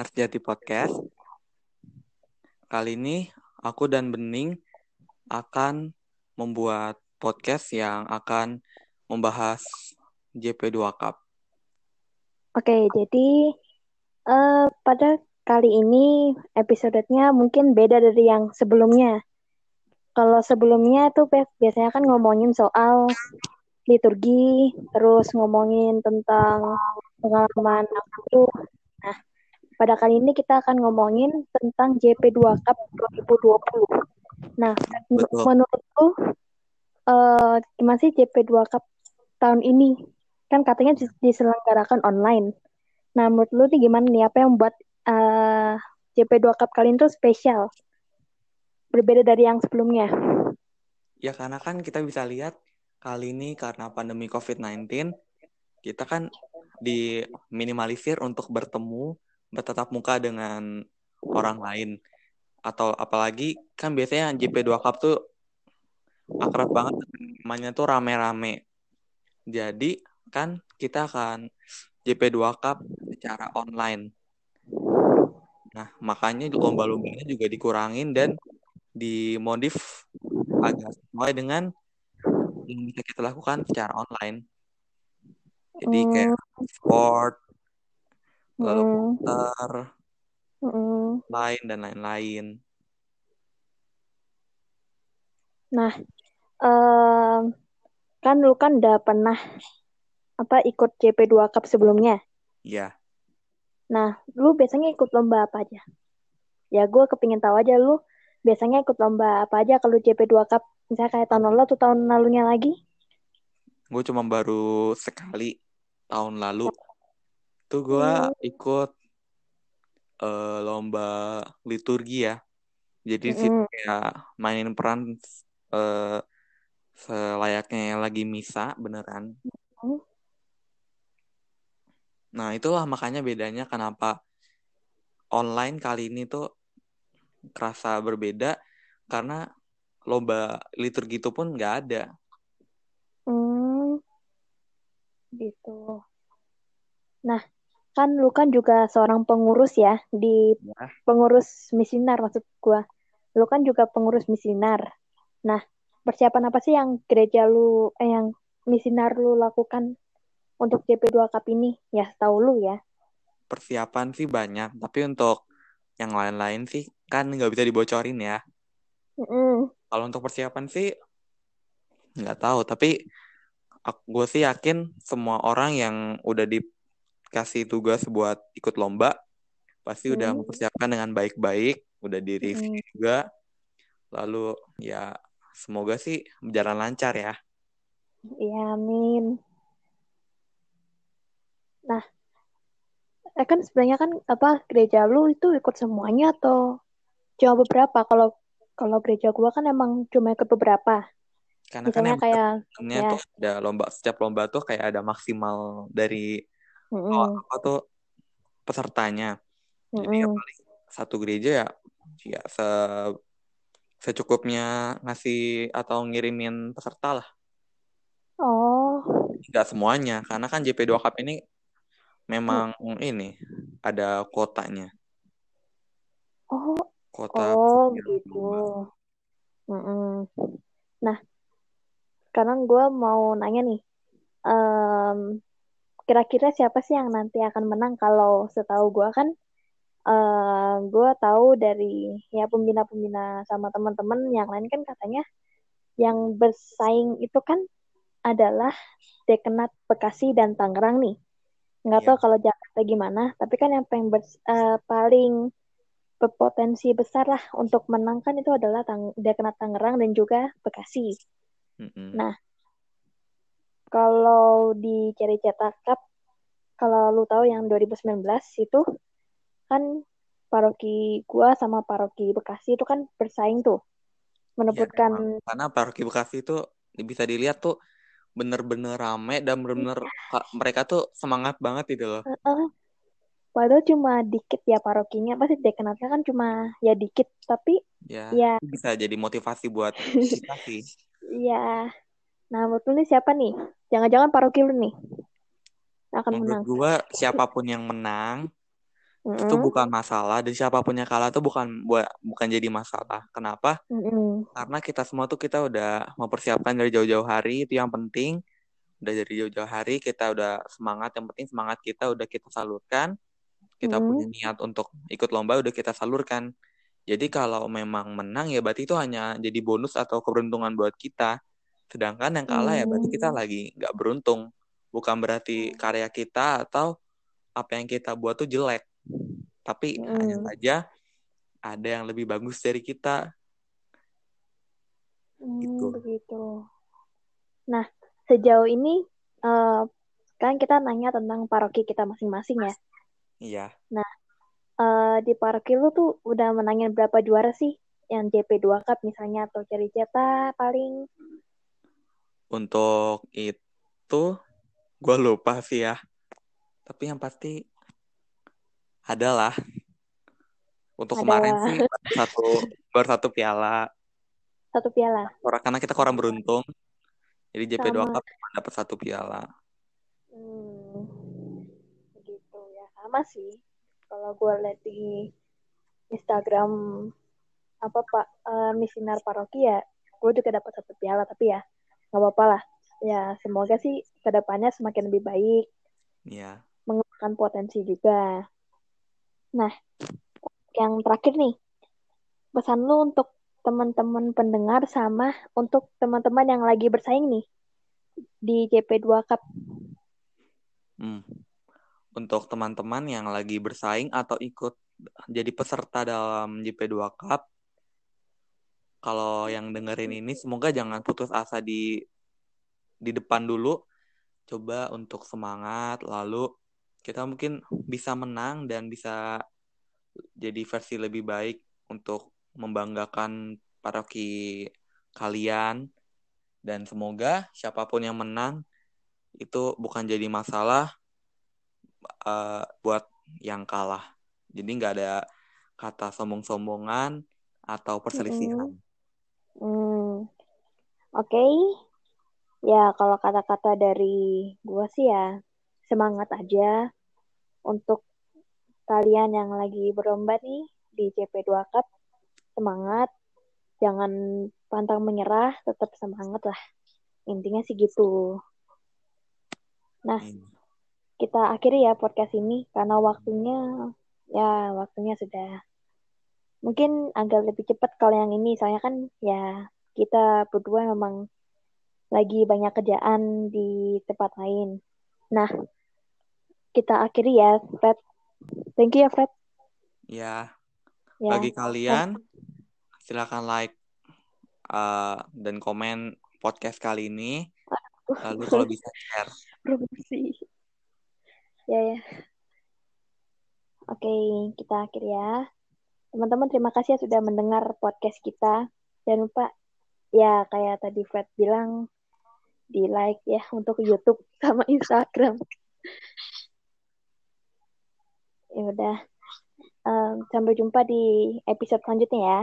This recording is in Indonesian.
Arjati Podcast. Kali ini aku dan Bening akan membuat podcast yang akan membahas JP2 Cup. Oke, jadi uh, pada kali ini episodenya mungkin beda dari yang sebelumnya. Kalau sebelumnya tuh biasanya kan ngomongin soal liturgi, terus ngomongin tentang pengalaman aku. Pada kali ini kita akan ngomongin tentang JP2 Cup 2020. Nah, Betul. menurutku uh, gimana sih JP2 Cup tahun ini? Kan katanya diselenggarakan online. Nah, menurut lu nih gimana nih? Apa yang buat uh, JP2 Cup kali ini tuh spesial? Berbeda dari yang sebelumnya. Ya, karena kan kita bisa lihat kali ini karena pandemi COVID-19, kita kan diminimalisir untuk bertemu, bertatap muka dengan orang lain. Atau apalagi kan biasanya JP2 Cup tuh akrab banget namanya tuh rame-rame. Jadi kan kita akan JP2 Cup secara online. Nah, makanya lomba-lombanya juga dikurangin dan dimodif agak sesuai dengan yang bisa kita lakukan secara online. Jadi kayak sport, komputer, mm. lain dan lain-lain. Nah, um, kan lu kan udah pernah apa ikut JP2 Cup sebelumnya? Iya. Nah, lu biasanya ikut lomba apa aja? Ya, gue kepingin tahu aja lu biasanya ikut lomba apa aja kalau JP2 Cup Misalnya kayak tahun lalu atau tahun lalunya lagi? Gue cuma baru sekali tahun lalu. Tuh gue hmm. ikut uh, lomba liturgi ya. Jadi hmm. sih kayak mainin peran uh, selayaknya lagi misa beneran. Hmm. Nah itulah makanya bedanya kenapa online kali ini tuh kerasa berbeda karena lomba liturgi itu pun nggak ada. Hmm, gitu. Nah, kan lu kan juga seorang pengurus ya di ya. pengurus misinar maksud gua. Lu kan juga pengurus misinar. Nah, persiapan apa sih yang gereja lu eh yang misinar lu lakukan untuk JP2 Cup ini? Ya, tahu lu ya. Persiapan sih banyak, tapi untuk yang lain-lain sih kan nggak bisa dibocorin ya. Mm kalau untuk persiapan sih nggak tahu, tapi gue sih yakin semua orang yang udah dikasih tugas buat ikut lomba pasti hmm. udah mempersiapkan dengan baik-baik, udah di review hmm. juga. Lalu ya semoga sih berjalan lancar ya. Iya, amin. Nah, eh kan sebenarnya kan apa gereja lu itu ikut semuanya atau cuma beberapa? Kalau kalau gereja gua kan emang cuma ikut beberapa. Karena kan Misalnya kan kayak ya. tuh ada lomba setiap lomba tuh kayak ada maksimal dari mm -hmm. oh, apa tuh pesertanya. Mm -hmm. Jadi ya paling satu gereja ya ya se secukupnya ngasih atau ngirimin peserta lah. Oh. Enggak semuanya, karena kan JP2 Cup ini memang hmm. ini ada kotanya. Oh, kota oh gitu mm -mm. nah sekarang gue mau nanya nih um, kira-kira siapa sih yang nanti akan menang kalau setahu gue kan uh, gue tahu dari ya pembina-pembina sama teman-teman yang lain kan katanya yang bersaing itu kan adalah Dekenat Bekasi dan Tangerang nih nggak yeah. tahu kalau Jakarta gimana tapi kan yang paling uh, paling berpotensi besar lah untuk menangkan itu adalah tang dia kena Tangerang dan juga Bekasi. Mm-hmm. Nah, kalau di Ceri Cetak Cup, kalau lu tahu yang 2019 itu kan paroki gua sama paroki Bekasi itu kan bersaing tuh menebutkan ya, karena paroki Bekasi itu bisa dilihat tuh bener-bener rame dan bener-bener ya. mereka tuh semangat banget itu loh. Uh-uh. Padahal cuma dikit ya parokinya, pasti dekanatnya kan cuma ya dikit, tapi ya, ya bisa jadi motivasi buat kita sih. Iya. Nah, menurut lu nih siapa nih? Jangan-jangan paroki lu nih akan menurut menang. Gua siapa pun yang menang mm -hmm. itu bukan masalah dan siapa pun yang kalah itu bukan buat bukan jadi masalah. Kenapa? Mm -hmm. Karena kita semua tuh kita udah mempersiapkan dari jauh-jauh hari itu yang penting. Udah dari jauh-jauh hari kita udah semangat. Yang penting semangat kita udah kita salurkan. Kita mm -hmm. punya niat untuk ikut lomba udah kita salurkan. Jadi kalau memang menang ya berarti itu hanya jadi bonus atau keberuntungan buat kita. Sedangkan yang kalah ya berarti kita lagi nggak beruntung. Bukan berarti karya kita atau apa yang kita buat tuh jelek. Tapi hmm. hanya saja ada yang lebih bagus dari kita. Hmm, gitu. Begitu. Nah, sejauh ini uh, kan kita nanya tentang paroki kita masing-masing ya. Iya. Nah, uh, di paroki lu tuh udah menangin berapa juara sih? Yang JP2 Cup misalnya atau cari cetak paling? Untuk itu gue lupa sih ya. Tapi yang pasti adalah untuk adalah. kemarin sih satu baru satu piala. Satu piala. Karena kita kurang beruntung. Jadi JP2 Cup cuma dapat satu piala. Hmm. Begitu ya. Sama sih kalau gue lihat di Instagram apa pak uh, misinar paroki ya gue juga dapat satu piala tapi ya nggak apa-apa lah ya semoga sih ke depannya semakin lebih baik ya yeah. mengembangkan potensi juga nah yang terakhir nih pesan lu untuk teman-teman pendengar sama untuk teman-teman yang lagi bersaing nih di JP2 Cup. Hmm untuk teman-teman yang lagi bersaing atau ikut jadi peserta dalam JP2 Cup. Kalau yang dengerin ini semoga jangan putus asa di di depan dulu. Coba untuk semangat lalu kita mungkin bisa menang dan bisa jadi versi lebih baik untuk membanggakan paroki kalian dan semoga siapa pun yang menang itu bukan jadi masalah uh, buat yang kalah. Jadi nggak ada kata sombong-sombongan atau perselisihan. Hmm. Oke. Okay. Ya, kalau kata-kata dari gue sih ya semangat aja untuk kalian yang lagi berlomba nih di CP2 Cup. Semangat. Jangan pantang menyerah, tetap semangat lah. Intinya sih gitu. Nah, hmm kita akhiri ya podcast ini karena waktunya ya waktunya sudah mungkin agak lebih cepat kalau yang ini soalnya kan ya kita berdua memang lagi banyak kerjaan di tempat lain. Nah, kita akhiri ya, Fred. Thank you ya, Fred. Ya. ya. Bagi kalian, silakan like uh, dan komen podcast kali ini. Lalu kalau bisa share. Promosi ya ya oke kita akhir ya teman-teman terima kasih ya sudah mendengar podcast kita jangan lupa ya kayak tadi Fred bilang di like ya untuk YouTube sama Instagram. Ya udah um, sampai jumpa di episode selanjutnya ya